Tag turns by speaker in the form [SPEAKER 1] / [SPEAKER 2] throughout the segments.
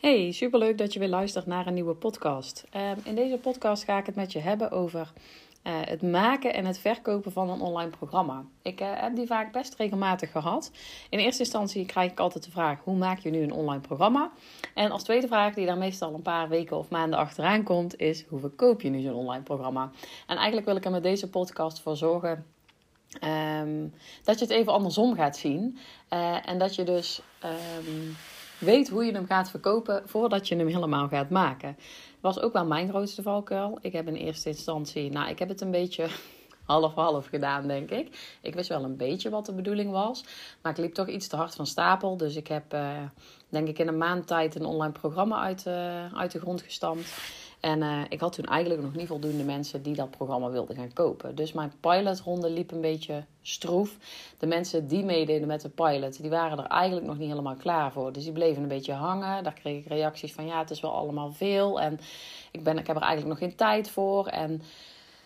[SPEAKER 1] Hey, superleuk dat je weer luistert naar een nieuwe podcast. Ehm, in deze podcast ga ik het met je hebben over eh, het maken en het verkopen van een online programma. Ik eh, heb die vaak best regelmatig gehad. In eerste instantie krijg ik altijd de vraag: hoe maak je nu een online programma? En als tweede vraag, die daar meestal een paar weken of maanden achteraan komt, is: hoe verkoop je nu zo'n online programma? En eigenlijk wil ik er met deze podcast voor zorgen ehm, dat je het even andersom gaat zien. Uh, en dat je dus. Um, weet hoe je hem gaat verkopen voordat je hem helemaal gaat maken. Was ook wel mijn grootste valkuil. Ik heb in eerste instantie, nou, ik heb het een beetje half-half gedaan, denk ik. Ik wist wel een beetje wat de bedoeling was, maar ik liep toch iets te hard van stapel. Dus ik heb, uh, denk ik, in een maand tijd een online programma uit, uh, uit de grond gestampt. En uh, ik had toen eigenlijk nog niet voldoende mensen die dat programma wilden gaan kopen. Dus mijn pilotronde liep een beetje stroef. De mensen die meededen met de pilot, die waren er eigenlijk nog niet helemaal klaar voor. Dus die bleven een beetje hangen. Daar kreeg ik reacties van ja, het is wel allemaal veel. En ik, ben, ik heb er eigenlijk nog geen tijd voor. En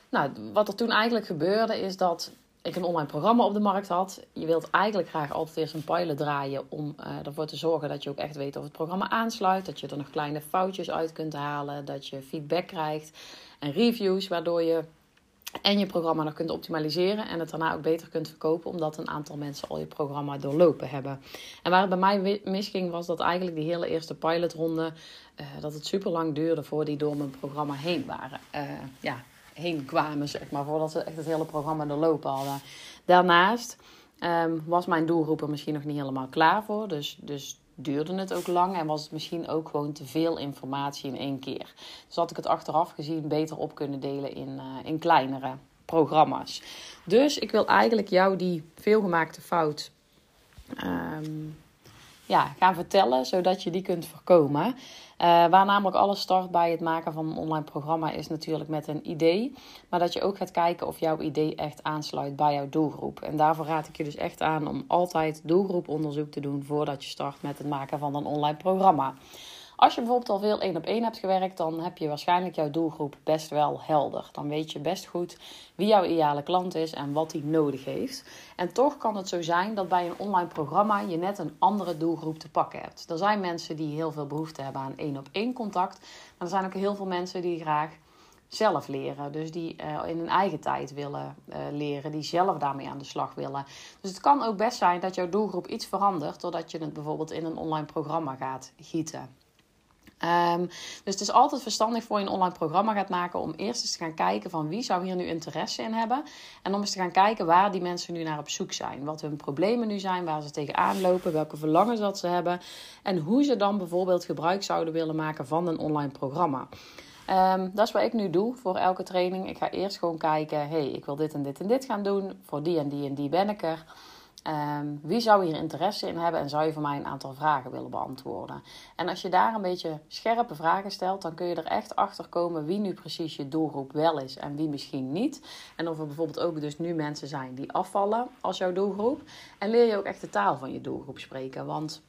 [SPEAKER 1] nou, wat er toen eigenlijk gebeurde is dat ik een online programma op de markt had. Je wilt eigenlijk graag altijd eerst een pilot draaien om uh, ervoor te zorgen dat je ook echt weet of het programma aansluit. Dat je er nog kleine foutjes uit kunt halen. Dat je feedback krijgt en reviews, waardoor je en je programma nog kunt optimaliseren en het daarna ook beter kunt verkopen, omdat een aantal mensen al je programma doorlopen hebben. En waar het bij mij misging, was dat eigenlijk die hele eerste pilotronde, uh, dat het super lang duurde voor die door mijn programma heen waren. Uh, ja, heen kwamen, zeg maar, voordat ze echt het hele programma doorlopen hadden. Daarnaast um, was mijn doelgroep er misschien nog niet helemaal klaar voor, dus, dus duurde het ook lang en was het misschien ook gewoon te veel informatie in één keer. Dus had ik het achteraf gezien beter op kunnen delen in, uh, in kleinere programma's. Dus ik wil eigenlijk jou die veelgemaakte fout um, ja, gaan vertellen, zodat je die kunt voorkomen. Uh, waar namelijk alles start bij het maken van een online programma is natuurlijk met een idee. Maar dat je ook gaat kijken of jouw idee echt aansluit bij jouw doelgroep. En daarvoor raad ik je dus echt aan om altijd doelgroeponderzoek te doen voordat je start met het maken van een online programma. Als je bijvoorbeeld al veel één op één hebt gewerkt, dan heb je waarschijnlijk jouw doelgroep best wel helder. Dan weet je best goed wie jouw ideale klant is en wat die nodig heeft. En toch kan het zo zijn dat bij een online programma je net een andere doelgroep te pakken hebt. Er zijn mensen die heel veel behoefte hebben aan één op één contact, maar er zijn ook heel veel mensen die graag zelf leren. Dus die uh, in hun eigen tijd willen uh, leren, die zelf daarmee aan de slag willen. Dus het kan ook best zijn dat jouw doelgroep iets verandert, doordat je het bijvoorbeeld in een online programma gaat gieten. Um, dus het is altijd verstandig voor je een online programma gaat maken om eerst eens te gaan kijken van wie zou hier nu interesse in hebben. En om eens te gaan kijken waar die mensen nu naar op zoek zijn. Wat hun problemen nu zijn, waar ze tegenaan lopen, welke verlangens dat ze hebben. En hoe ze dan bijvoorbeeld gebruik zouden willen maken van een online programma. Um, dat is wat ik nu doe voor elke training. Ik ga eerst gewoon kijken, hey, ik wil dit en dit en dit gaan doen. Voor die en die en die ben ik er. Um, wie zou hier interesse in hebben en zou je voor mij een aantal vragen willen beantwoorden? En als je daar een beetje scherpe vragen stelt, dan kun je er echt achter komen wie nu precies je doelgroep wel is en wie misschien niet. En of er bijvoorbeeld ook dus nu mensen zijn die afvallen als jouw doelgroep. En leer je ook echt de taal van je doelgroep spreken. Want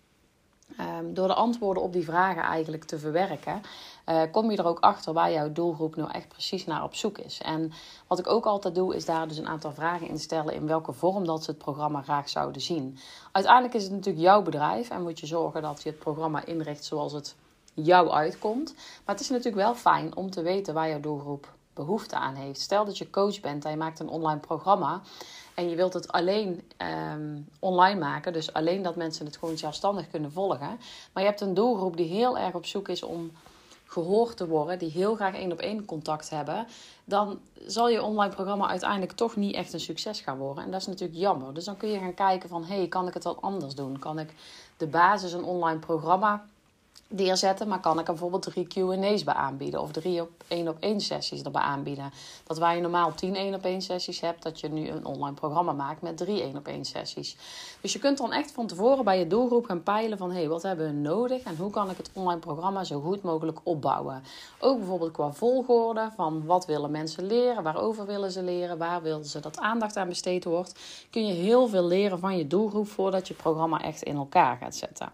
[SPEAKER 1] Um, door de antwoorden op die vragen eigenlijk te verwerken, uh, kom je er ook achter waar jouw doelgroep nou echt precies naar op zoek is. En wat ik ook altijd doe, is daar dus een aantal vragen in stellen in welke vorm dat ze het programma graag zouden zien. Uiteindelijk is het natuurlijk jouw bedrijf en moet je zorgen dat je het programma inricht zoals het jou uitkomt. Maar het is natuurlijk wel fijn om te weten waar jouw doelgroep behoefte aan heeft. Stel dat je coach bent en je maakt een online programma en je wilt het alleen um, online maken, dus alleen dat mensen het gewoon zelfstandig kunnen volgen. Maar je hebt een doelgroep die heel erg op zoek is om gehoord te worden, die heel graag één op één contact hebben, dan zal je online programma uiteindelijk toch niet echt een succes gaan worden. En dat is natuurlijk jammer. Dus dan kun je gaan kijken van, hey, kan ik het wat anders doen? Kan ik de basis een online programma neerzetten. Maar kan ik er bijvoorbeeld drie Q&A's bij aanbieden. Of drie op één op één sessies erbij aanbieden. Dat waar je normaal tien één op één sessies hebt. Dat je nu een online programma maakt met drie één op één sessies. Dus je kunt dan echt van tevoren bij je doelgroep gaan peilen van... Hé, hey, wat hebben we nodig? En hoe kan ik het online programma zo goed mogelijk opbouwen? Ook bijvoorbeeld qua volgorde van wat willen mensen leren? Waarover willen ze leren? Waar willen ze dat aandacht aan besteed wordt? Kun je heel veel leren van je doelgroep voordat je programma echt in elkaar gaat zetten.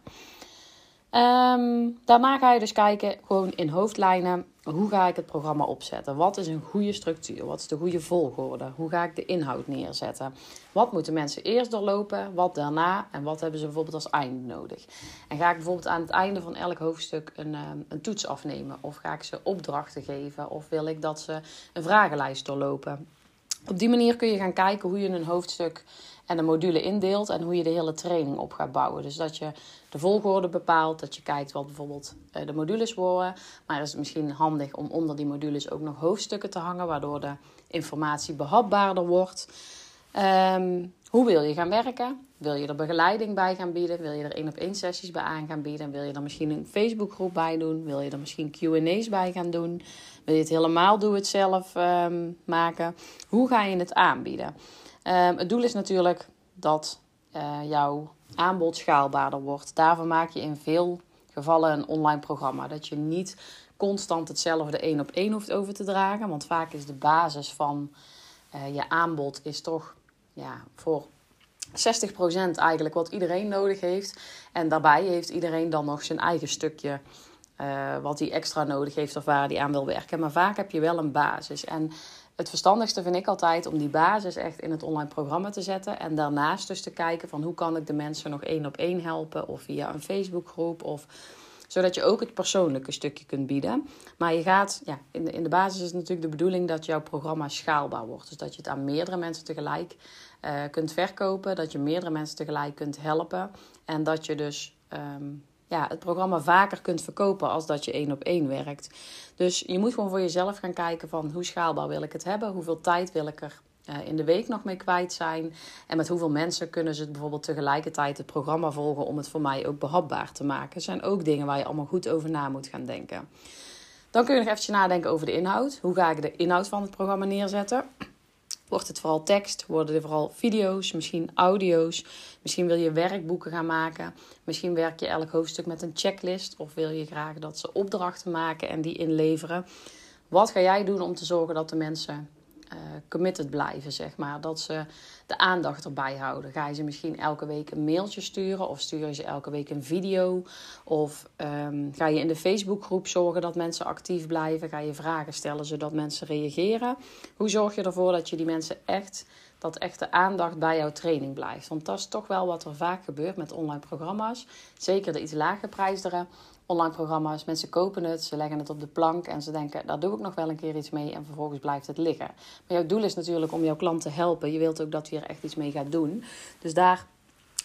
[SPEAKER 1] Um, daarna ga je dus kijken, gewoon in hoofdlijnen, hoe ga ik het programma opzetten? Wat is een goede structuur? Wat is de goede volgorde? Hoe ga ik de inhoud neerzetten? Wat moeten mensen eerst doorlopen? Wat daarna? En wat hebben ze bijvoorbeeld als einde nodig? En ga ik bijvoorbeeld aan het einde van elk hoofdstuk een, ehm, een toets afnemen? Of ga ik ze opdrachten geven? Of wil ik dat ze een vragenlijst doorlopen? Op die manier kun je gaan kijken hoe je een hoofdstuk en de module indeelt en hoe je de hele training op gaat bouwen. Dus dat je de volgorde bepaalt, dat je kijkt wat bijvoorbeeld eh, de modules worden. Maar is het misschien handig om onder die modules ook nog hoofdstukken te hangen, waardoor de informatie behapbaarder wordt. Ehm, hoe wil je gaan werken? Wil je er begeleiding bij gaan bieden? Wil je er één op één sessies bij aan gaan bieden? Wil je er misschien een Facebookgroep bij doen? Wil je er misschien QA's bij gaan doen? Wil je het helemaal doe het zelf ehm, maken? Hoe ga je het aanbieden? Um, het doel is natuurlijk dat uh, jouw aanbod schaalbaarder wordt. Daarvoor maak je in veel gevallen een online programma. Dat je niet constant hetzelfde één op één hoeft over te dragen. Want vaak is de basis van uh, je aanbod is toch ja, voor 60% eigenlijk wat iedereen nodig heeft. En daarbij heeft iedereen dan nog zijn eigen stukje uh, wat hij extra nodig heeft of waar hij aan wil werken. Maar vaak heb je wel een basis. En het verstandigste vind ik altijd om die basis echt in het online programma te zetten. En daarnaast dus te kijken van hoe kan ik de mensen nog één op één helpen. Of via een Facebookgroep. Of zodat je ook het persoonlijke stukje kunt bieden. Maar je gaat, ja, in de, in de basis is natuurlijk de bedoeling dat jouw programma schaalbaar wordt. Dus dat je het aan meerdere mensen tegelijk uh, kunt verkopen. Dat je meerdere mensen tegelijk kunt helpen. En dat je dus um, ja, het programma vaker kunt verkopen als dat je één op één werkt. Dus je moet gewoon voor jezelf gaan kijken van hoe schaalbaar wil ik het hebben? Hoeveel tijd wil ik er uh, in de week nog mee kwijt zijn? En met hoeveel mensen kunnen ze bijvoorbeeld tegelijkertijd het programma volgen om het voor mij ook behapbaar te maken? Dat zijn ook dingen waar je allemaal goed over na moet gaan denken. Dan kun je nog eventjes nadenken over de inhoud. Hoe ga ik de inhoud van het programma neerzetten? Wordt het vooral tekst? Worden er vooral video's? Misschien audio's? Misschien wil je werkboeken gaan maken. Misschien werk je elk hoofdstuk met een checklist. Of wil je graag dat ze opdrachten maken en die inleveren. Wat ga jij doen om te zorgen dat de mensen uh, committed blijven, zeg maar. Dat ze de aandacht erbij houden. Ga je ze misschien elke week een mailtje sturen of stuur je ze elke week een video? Of um, ga je in de Facebookgroep zorgen dat mensen actief blijven? Ga je vragen stellen zodat mensen reageren? Hoe zorg je ervoor dat je die mensen echt dat echt de aandacht bij jouw training blijft. Want dat is toch wel wat er vaak gebeurt met online programma's. Zeker de iets lagere prijsderen online programma's. Mensen kopen het, ze leggen het op de plank en ze denken, daar doe ik nog wel een keer iets mee en vervolgens blijft het liggen. Maar jouw doel is natuurlijk om jouw klant te helpen. Je wilt ook dat hij er echt iets mee gaat doen. Dus daar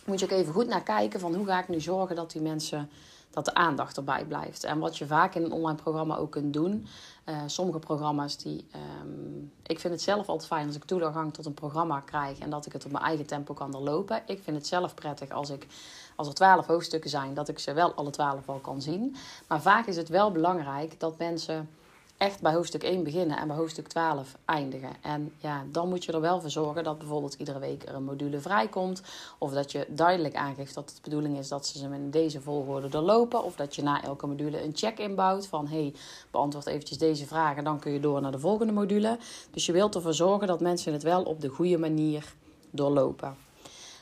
[SPEAKER 1] moet je ook even goed naar kijken van hoe ga ik nu zorgen dat die mensen dat de aandacht erbij blijft. En wat je vaak in een online programma ook kunt doen. Uh, sommige programma's die. Um, ik vind het zelf altijd fijn als ik toegang tot een programma krijg en dat ik het op mijn eigen tempo kan doorlopen. Ik vind het zelf prettig als ik. Als er twaalf hoofdstukken zijn, dat ik ze wel alle twaalf al kan zien. Maar vaak is het wel belangrijk dat mensen echt bij hoofdstuk 1 beginnen en bij hoofdstuk 12 eindigen. En ja, dan moet je er wel voor zorgen dat bijvoorbeeld iedere week er een module vrijkomt. Of dat je duidelijk aangeeft dat het de bedoeling is dat ze ze in deze volgorde doorlopen. Of dat je na elke module een check inbouwt van hey, beantwoord eventjes deze vragen, dan kun je door naar de volgende module. Dus je wilt ervoor zorgen dat mensen het wel op de goede manier doorlopen.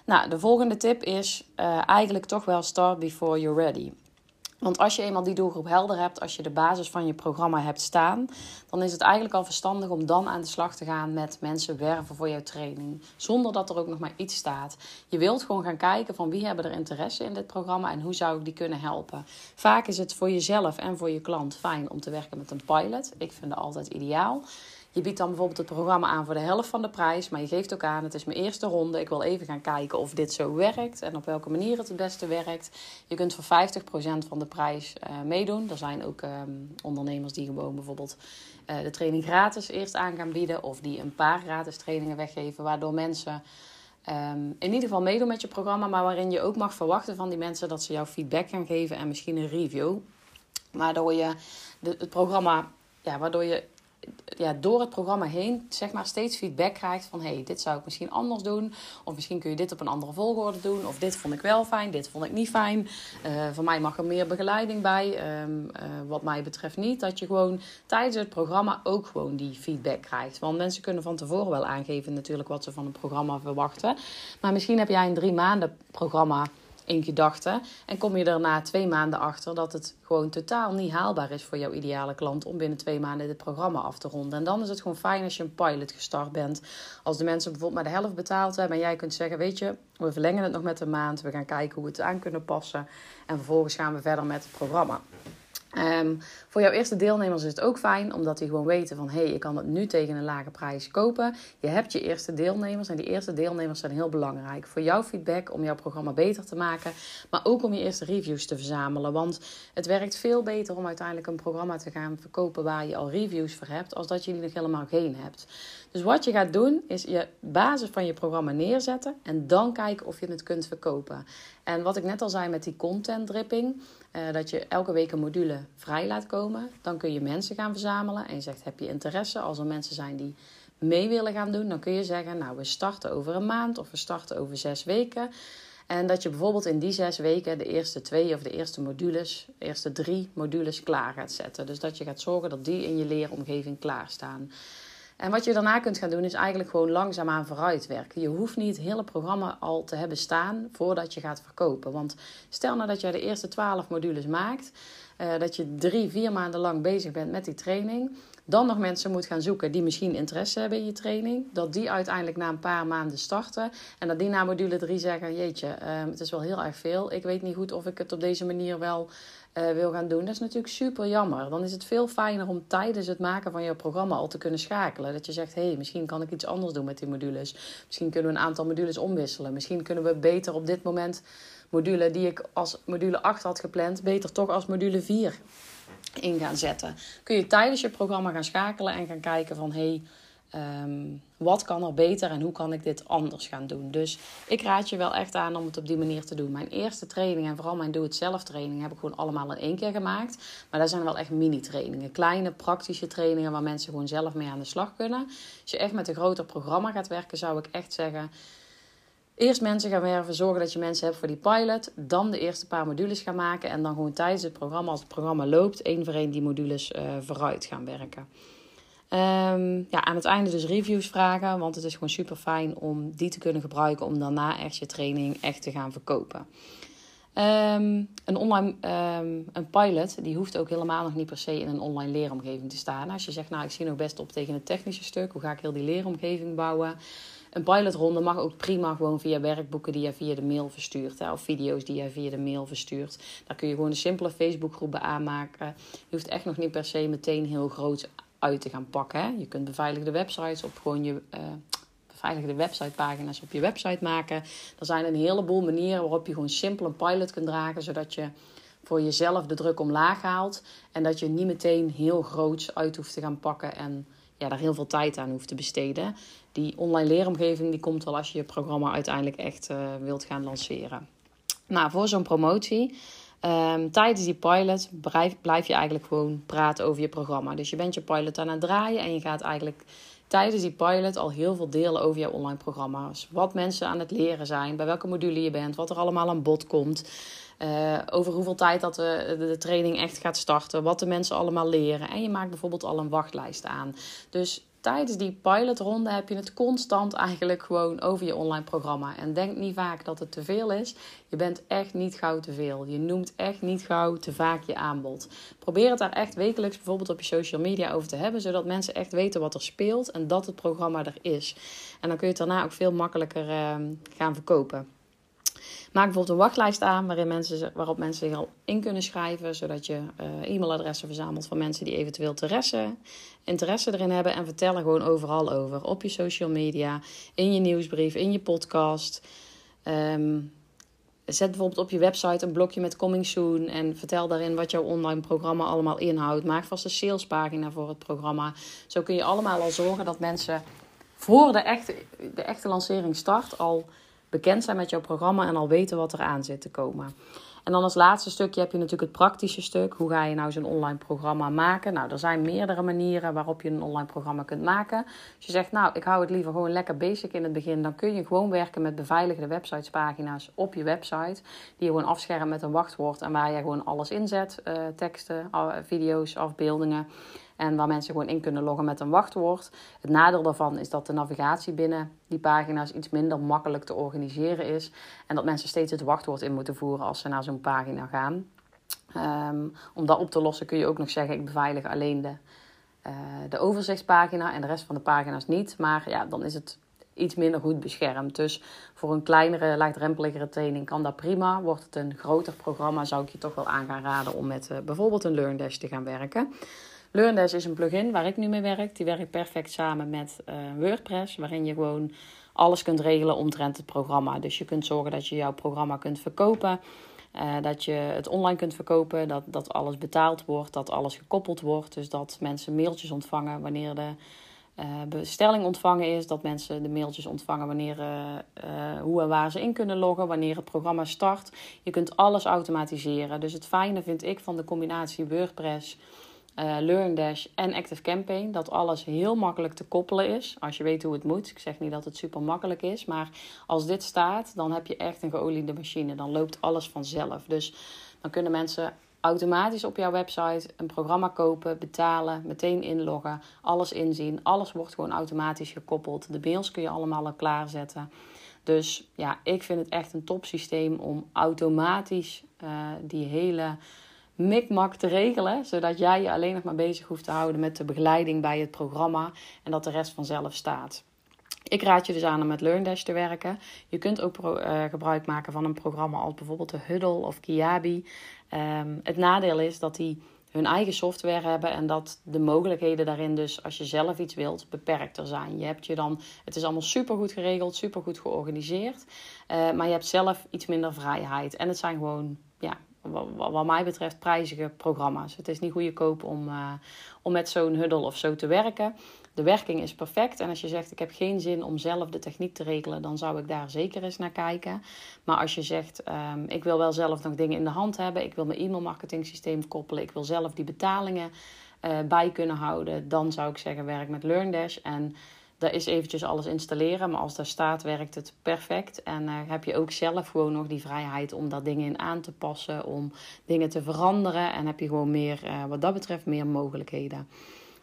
[SPEAKER 1] Nou, de volgende tip is uh, eigenlijk toch wel start before you're ready. Want als je eenmaal die doelgroep helder hebt, als je de basis van je programma hebt staan, dan is het eigenlijk al verstandig om dan aan de slag te gaan met mensen werven voor jouw training. Zonder dat er ook nog maar iets staat. Je wilt gewoon gaan kijken van wie hebben er interesse in dit programma en hoe zou ik die kunnen helpen. Vaak is het voor jezelf en voor je klant fijn om te werken met een pilot. Ik vind dat altijd ideaal. Je biedt dan bijvoorbeeld het programma aan voor de helft van de prijs, maar je geeft ook aan: het is mijn eerste ronde. Ik wil even gaan kijken of dit zo werkt en op welke manier het het beste werkt. Je kunt voor 50% van de prijs uh, meedoen. Er zijn ook um, ondernemers die gewoon bijvoorbeeld uh, de training gratis eerst aan gaan bieden, of die een paar gratis trainingen weggeven, waardoor mensen. Um, in ieder geval meedoen met je programma, maar waarin je ook mag verwachten van die mensen dat ze jou feedback gaan geven en misschien een review. Waardoor je het programma, ja, waardoor je ja, door het programma heen zeg maar, steeds feedback krijgt van hey, dit zou ik misschien anders doen. Of misschien kun je dit op een andere volgorde doen. Of dit vond ik wel fijn, dit vond ik niet fijn. Uh, voor mij mag er meer begeleiding bij. Um, uh, wat mij betreft niet. Dat je gewoon tijdens het programma ook gewoon die feedback krijgt. Want mensen kunnen van tevoren wel aangeven natuurlijk wat ze van een programma verwachten. Maar misschien heb jij een drie maanden programma in gedachten. En kom je er na twee maanden achter dat het gewoon totaal niet haalbaar is voor jouw ideale klant om binnen twee maanden dit programma af te ronden. En dan is het gewoon fijn als je een pilot gestart bent. Als de mensen bijvoorbeeld maar de helft betaald hebben en jij kunt zeggen: Weet je, we verlengen het nog met een maand. We gaan kijken hoe we het aan kunnen passen. En vervolgens gaan we verder met het programma. Um, voor jouw eerste deelnemers is het ook fijn, omdat die gewoon weten van... hé, hey, ik kan het nu tegen een lage prijs kopen. Je hebt je eerste deelnemers en die eerste deelnemers zijn heel belangrijk. Voor jouw feedback, om jouw programma beter te maken... maar ook om je eerste reviews te verzamelen. Want het werkt veel beter om uiteindelijk een programma te gaan verkopen... waar je al reviews voor hebt, als dat je die nog helemaal geen hebt. Dus wat je gaat doen, is je basis van je programma neerzetten... en dan kijken of je het kunt verkopen. En wat ik net al zei met die content dripping... Uh, dat je elke week een module vrij laat komen. Dan kun je mensen gaan verzamelen. En je zegt: heb je interesse? Als er mensen zijn die mee willen gaan doen, dan kun je zeggen: Nou, we starten over een maand of we starten over zes weken. En dat je bijvoorbeeld in die zes weken de eerste twee of de eerste modules, de eerste drie modules klaar gaat zetten. Dus dat je gaat zorgen dat die in je leeromgeving klaarstaan. En wat je daarna kunt gaan doen, is eigenlijk gewoon langzaamaan vooruit werken. Je hoeft niet het hele programma al te hebben staan voordat je gaat verkopen. Want stel nou dat jij de eerste twaalf modules maakt, uh, dat je drie, vier maanden lang bezig bent met die training. Dan nog mensen moet gaan zoeken die misschien interesse hebben in je training. Dat die uiteindelijk na een paar maanden starten. En dat die na module 3 zeggen: Jeetje, uh, het is wel heel erg veel. Ik weet niet goed of ik het op deze manier wel uh, wil gaan doen. Dat is natuurlijk super jammer. Dan is het veel fijner om tijdens het maken van je programma al te kunnen schakelen. Dat je zegt: hé, hey, misschien kan ik iets anders doen met die modules. Misschien kunnen we een aantal modules omwisselen. Misschien kunnen we beter op dit moment module die ik als module 8 had gepland, beter toch als module 4 in gaan zetten. Kun je tijdens je programma gaan schakelen en gaan kijken van hé, hey, um, wat kan er beter en hoe kan ik dit anders gaan doen? Dus ik raad je wel echt aan om het op die manier te doen. Mijn eerste training en vooral mijn doe-het-zelf training heb ik gewoon allemaal in één keer gemaakt. Maar dat zijn wel echt mini-trainingen. Kleine praktische trainingen waar mensen gewoon zelf mee aan de slag kunnen. Als je echt met een groter programma gaat werken, zou ik echt zeggen Eerst mensen gaan werven, zorgen dat je mensen hebt voor die pilot. Dan de eerste paar modules gaan maken. En dan gewoon tijdens het programma, als het programma loopt, één voor één die modules uh, vooruit gaan werken. Um, ja, aan het einde dus reviews vragen. Want het is gewoon super fijn om die te kunnen gebruiken om daarna echt je training echt te gaan verkopen. Um, een online um, een pilot, die hoeft ook helemaal nog niet per se in een online leeromgeving te staan. Als je zegt, nou ik zie nog best op tegen het technische stuk. Hoe ga ik heel die leeromgeving bouwen? Een pilotronde mag ook prima gewoon via werkboeken die je via de mail verstuurt. Hè, of video's die je via de mail verstuurt. Daar kun je gewoon een simpele Facebookgroep aanmaken. Je hoeft echt nog niet per se meteen heel groot uit te gaan pakken. Je kunt beveiligde websites op gewoon je... Uh, beveiligde websitepagina's op je website maken. Er zijn een heleboel manieren waarop je gewoon simpel een pilot kunt dragen, zodat je voor jezelf de druk omlaag haalt en dat je niet meteen heel groots uit hoeft te gaan pakken en ja, daar heel veel tijd aan hoeft te besteden. Die online leeromgeving die komt wel als je je programma uiteindelijk echt uh, wilt gaan lanceren. Nou, voor zo'n promotie, um, tijdens die pilot blijf, je eigenlijk gewoon praten over je programma. Dus je bent je pilot aan het draaien en je gaat eigenlijk tijdens die pilot al heel veel delen over jouw online programma's. Wat mensen aan het leren zijn, bij welke module je bent, wat er allemaal aan bod komt. Uh, over hoeveel tijd dat de, de, training echt gaat starten, wat de mensen allemaal leren. En je maakt bijvoorbeeld al een wachtlijst aan. Dus tijdens die pilotronde heb je het constant eigenlijk gewoon over je online programma. En denk niet vaak dat het te veel is. Je bent echt niet gauw te veel. Je noemt echt niet gauw te vaak je aanbod. Probeer het daar echt wekelijks bijvoorbeeld op je social media over te hebben, zodat mensen echt weten wat er speelt en dat het programma er is. En dan kun je het daarna ook veel makkelijker uh, gaan verkopen. Maak bijvoorbeeld een wachtlijst aan waarin mensen, waarop mensen zich al in kunnen schrijven, zodat je uh, e-mailadressen verzamelt van mensen die eventueel interesse, interesse erin hebben. En vertel er gewoon overal over. Op je social media, in je nieuwsbrief, in je podcast. Um, Zet bijvoorbeeld op je website een blokje met coming soon en vertel daarin wat jouw online programma allemaal inhoudt. Maak vast een salespagina voor het programma. Zo kun je allemaal al zorgen dat mensen voor de echte, de echte lancering start al bekend zijn met jouw programma en al weten wat er aan zit te komen. En dan als laatste stukje heb je natuurlijk het praktische stuk. Hoe ga je nou zo'n online programma maken? Nou, er zijn meerdere manieren waarop je een online programma kunt maken. Als je zegt, nou, ik hou het liever gewoon lekker basic in het begin, dan kun je gewoon werken met beveiligde websitespagina's op je website. Die je gewoon afschermt met een wachtwoord en waar je gewoon alles inzet: uh, teksten, video's, afbeeldingen. En waar mensen gewoon in kunnen loggen met een wachtwoord. Het nadeel daarvan is dat de navigatie binnen die pagina's iets minder makkelijk te organiseren is. En dat mensen steeds het wachtwoord in moeten voeren als ze naar zo'n pagina gaan. Um, om dat op te lossen kun je ook nog zeggen: ik beveilig alleen de, uh, de overzichtspagina en de rest van de pagina's niet. Maar ja, dan is het iets minder goed beschermd. Dus voor een kleinere, laagdrempeligere training kan dat prima. Wordt het een groter programma, zou ik je toch wel aan gaan raden om met uh, bijvoorbeeld een LearnDash te gaan werken. LearnDash is een plugin waar ik nu mee werk. Die werkt perfect samen met uh, WordPress, waarin je gewoon alles kunt regelen omtrent het programma. Dus je kunt zorgen dat je jouw programma kunt verkopen. Uh, dat je het online kunt verkopen, dat, dat alles betaald wordt, dat alles gekoppeld wordt. Dus dat mensen mailtjes ontvangen wanneer de uh, bestelling ontvangen is. Dat mensen de mailtjes ontvangen wanneer, hoe en waar ze in kunnen loggen, wanneer het programma start. Je kunt alles automatiseren. Dus het fijne vind ik van de combinatie WordPress, uh, LearnDash en ActiveCampaign, dat alles heel makkelijk te koppelen is. Als je weet hoe het moet. Ik zeg niet dat het super makkelijk is, maar als dit staat, dan heb je echt een geoliede machine. Dan loopt alles vanzelf. Dus dan kunnen mensen automatisch op jouw website een programma kopen, betalen, meteen inloggen, alles inzien. Alles wordt gewoon automatisch gekoppeld. De mails kun je allemaal al klaarzetten. Dus ja, ik vind het echt een top systeem om automatisch uh, die hele mikmak te regelen, zodat jij je alleen nog maar bezig hoeft te houden met de begeleiding bij het programma en dat de rest vanzelf staat. Ik raad je dus aan om met LearnDash te werken. Je kunt ook uh, gebruik maken van een programma als bijvoorbeeld de Huddle of Kiabi. Um, het nadeel is dat die hun eigen software hebben en dat de mogelijkheden daarin dus als je zelf iets wilt beperkter zijn. Je hebt je dan, het is allemaal super goed geregeld, super goed georganiseerd, uh, maar je hebt zelf iets minder vrijheid. En het zijn gewoon wat mij betreft prijzige programma's. Het is niet goedkoop om, uh, om met zo'n huddle of zo te werken. De werking is perfect. En als je zegt, ik heb geen zin om zelf de techniek te regelen, dan zou ik daar zeker eens naar kijken. Maar als je zegt, um, ik wil wel zelf nog dingen in de hand hebben, ik wil mijn e-mailmarketing systeem koppelen, ik wil zelf die betalingen uh, bij kunnen houden, dan zou ik zeggen, werk met LearnDash. En daar is eventjes alles installeren, maar als daar staat, werkt het perfect. En uh, heb je ook zelf gewoon nog die vrijheid om daar dingen in aan te passen, om dingen te veranderen. En heb je gewoon meer, uh, wat dat betreft, meer mogelijkheden.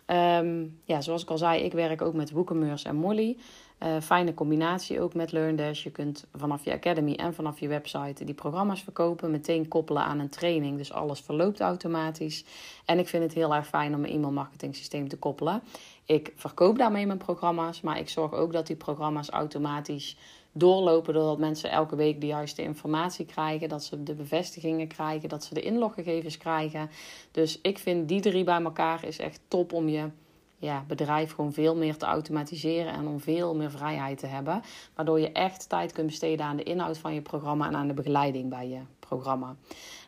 [SPEAKER 1] Um, ja, zoals ik al zei, ik werk ook met WooCommerce en Molly. Uh, fijne combinatie ook met LearnDash. Je kunt vanaf je academy en vanaf je website die programma's verkopen. Meteen koppelen aan een training. Dus alles verloopt automatisch. En ik vind het heel erg fijn om een e-mail marketing systeem te koppelen. Ik verkoop daarmee mijn programma's. Maar ik zorg ook dat die programma's automatisch doorlopen. Doordat mensen elke week de juiste informatie krijgen. Dat ze de bevestigingen krijgen. Dat ze de inloggegevens krijgen. Dus ik vind die drie bij elkaar is echt top om je ja, bedrijf gewoon veel meer te automatiseren en om veel meer vrijheid te hebben. Waardoor je echt tijd kunt besteden aan de inhoud van je programma en aan de begeleiding bij je programma.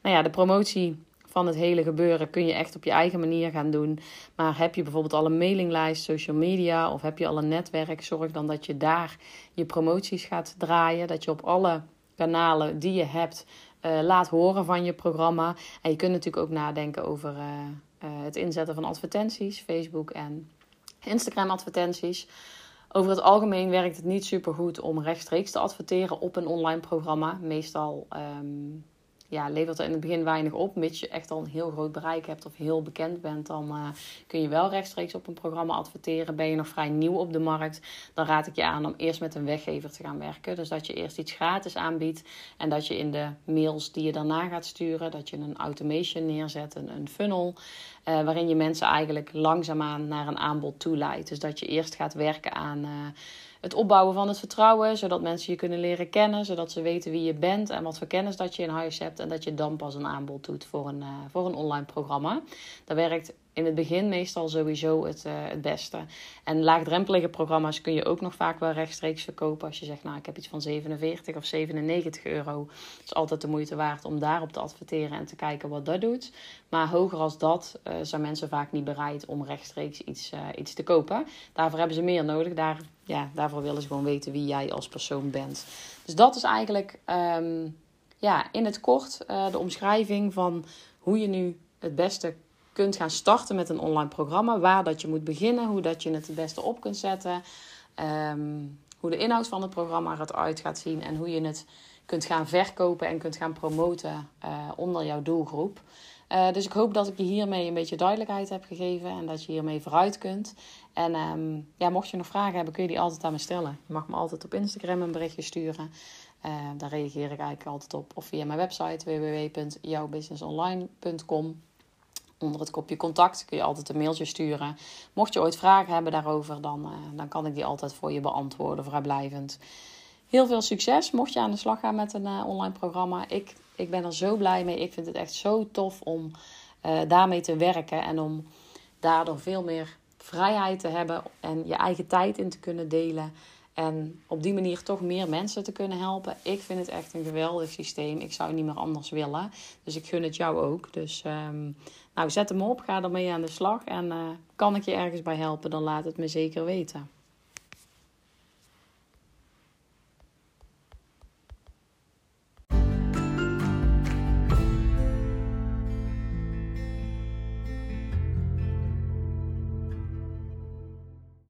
[SPEAKER 1] Nou ja, de promotie van het hele gebeuren kun je echt op je eigen manier gaan doen. Maar heb je bijvoorbeeld al een mailinglijst, social media of heb je al een netwerk, zorg dan dat je daar je promoties gaat draaien. Dat je op alle kanalen die je hebt uh, laat horen van je programma. En je kunt natuurlijk ook nadenken over. Uh, uh, het inzetten van advertenties, Facebook en Instagram advertenties. Over het algemeen werkt het niet super goed om rechtstreeks te adverteren op een online programma. Meestal um, ja, levert er in het begin weinig op. Mits je echt al een heel groot bereik hebt of heel bekend bent, dan uh, kun je wel rechtstreeks op een programma adverteren. Ben je nog vrij nieuw op de markt, dan raad ik je aan om eerst met een weggever te gaan werken. Dus dat je eerst iets gratis aanbiedt en dat je in de mails die je daarna gaat sturen, dat je een automation neerzet, een, funnel. Uh, waarin je mensen eigenlijk langzaamaan naar een aanbod toe leidt. Dus dat je eerst gaat werken aan uh, het opbouwen van het vertrouwen, zodat mensen je kunnen leren kennen, zodat ze weten wie je bent en wat voor kennis dat je in huis hebt. En dat je dan pas een aanbod doet voor een, uh, voor een online programma. Dat werkt in het begin meestal sowieso het, uh, het beste. En laagdrempelige programma's kun je ook nog vaak wel rechtstreeks verkopen. Als je zegt, nou ik heb iets van 47 of 97 euro. Het is altijd de moeite waard om daarop te adverteren en te kijken wat dat doet. Maar hoger als dat uh, zijn mensen vaak niet bereid om rechtstreeks iets, uh, iets te kopen. Daarvoor hebben ze meer nodig. Daar, ja, daarvoor willen ze gewoon weten wie jij als persoon bent. Dus dat is eigenlijk um, ja, in het kort de omschrijving van hoe je nu het beste kunt gaan starten met een online programma. Waar dat je moet beginnen, hoe dat je het het beste op kunt zetten. Um, hoe de inhoud van het programma eruit gaat zien en hoe je het kunt gaan verkopen en kunt gaan promoten uh, onder jouw doelgroep. Uh, dus ik hoop dat ik je hiermee een beetje duidelijkheid heb gegeven en dat je hiermee vooruit kunt. En um, ja, mocht je nog vragen hebben, kun je die altijd aan me stellen. Je mag me altijd op Instagram een berichtje sturen. Uh, daar reageer ik eigenlijk altijd op. Of via mijn website www.jouwbusinessonline.com. Onder het kopje contact kun je altijd een mailtje sturen. Mocht je ooit vragen hebben daarover, dan, uh, dan kan ik die altijd voor je beantwoorden, vrijblijvend. Heel veel succes mocht je aan de slag gaan met een uh, online programma. Ik, ik ben er zo blij mee. Ik vind het echt zo tof om uh, daarmee te werken en om daardoor veel meer vrijheid te hebben en je eigen tijd in te kunnen delen. En op die manier toch meer mensen te kunnen helpen. Ik vind het echt een geweldig systeem. Ik zou niet meer anders willen. Dus ik gun het jou ook. Dus um, nou, zet hem op. Ga ermee aan de slag. En uh, kan ik je ergens bij helpen, dan laat het me zeker weten.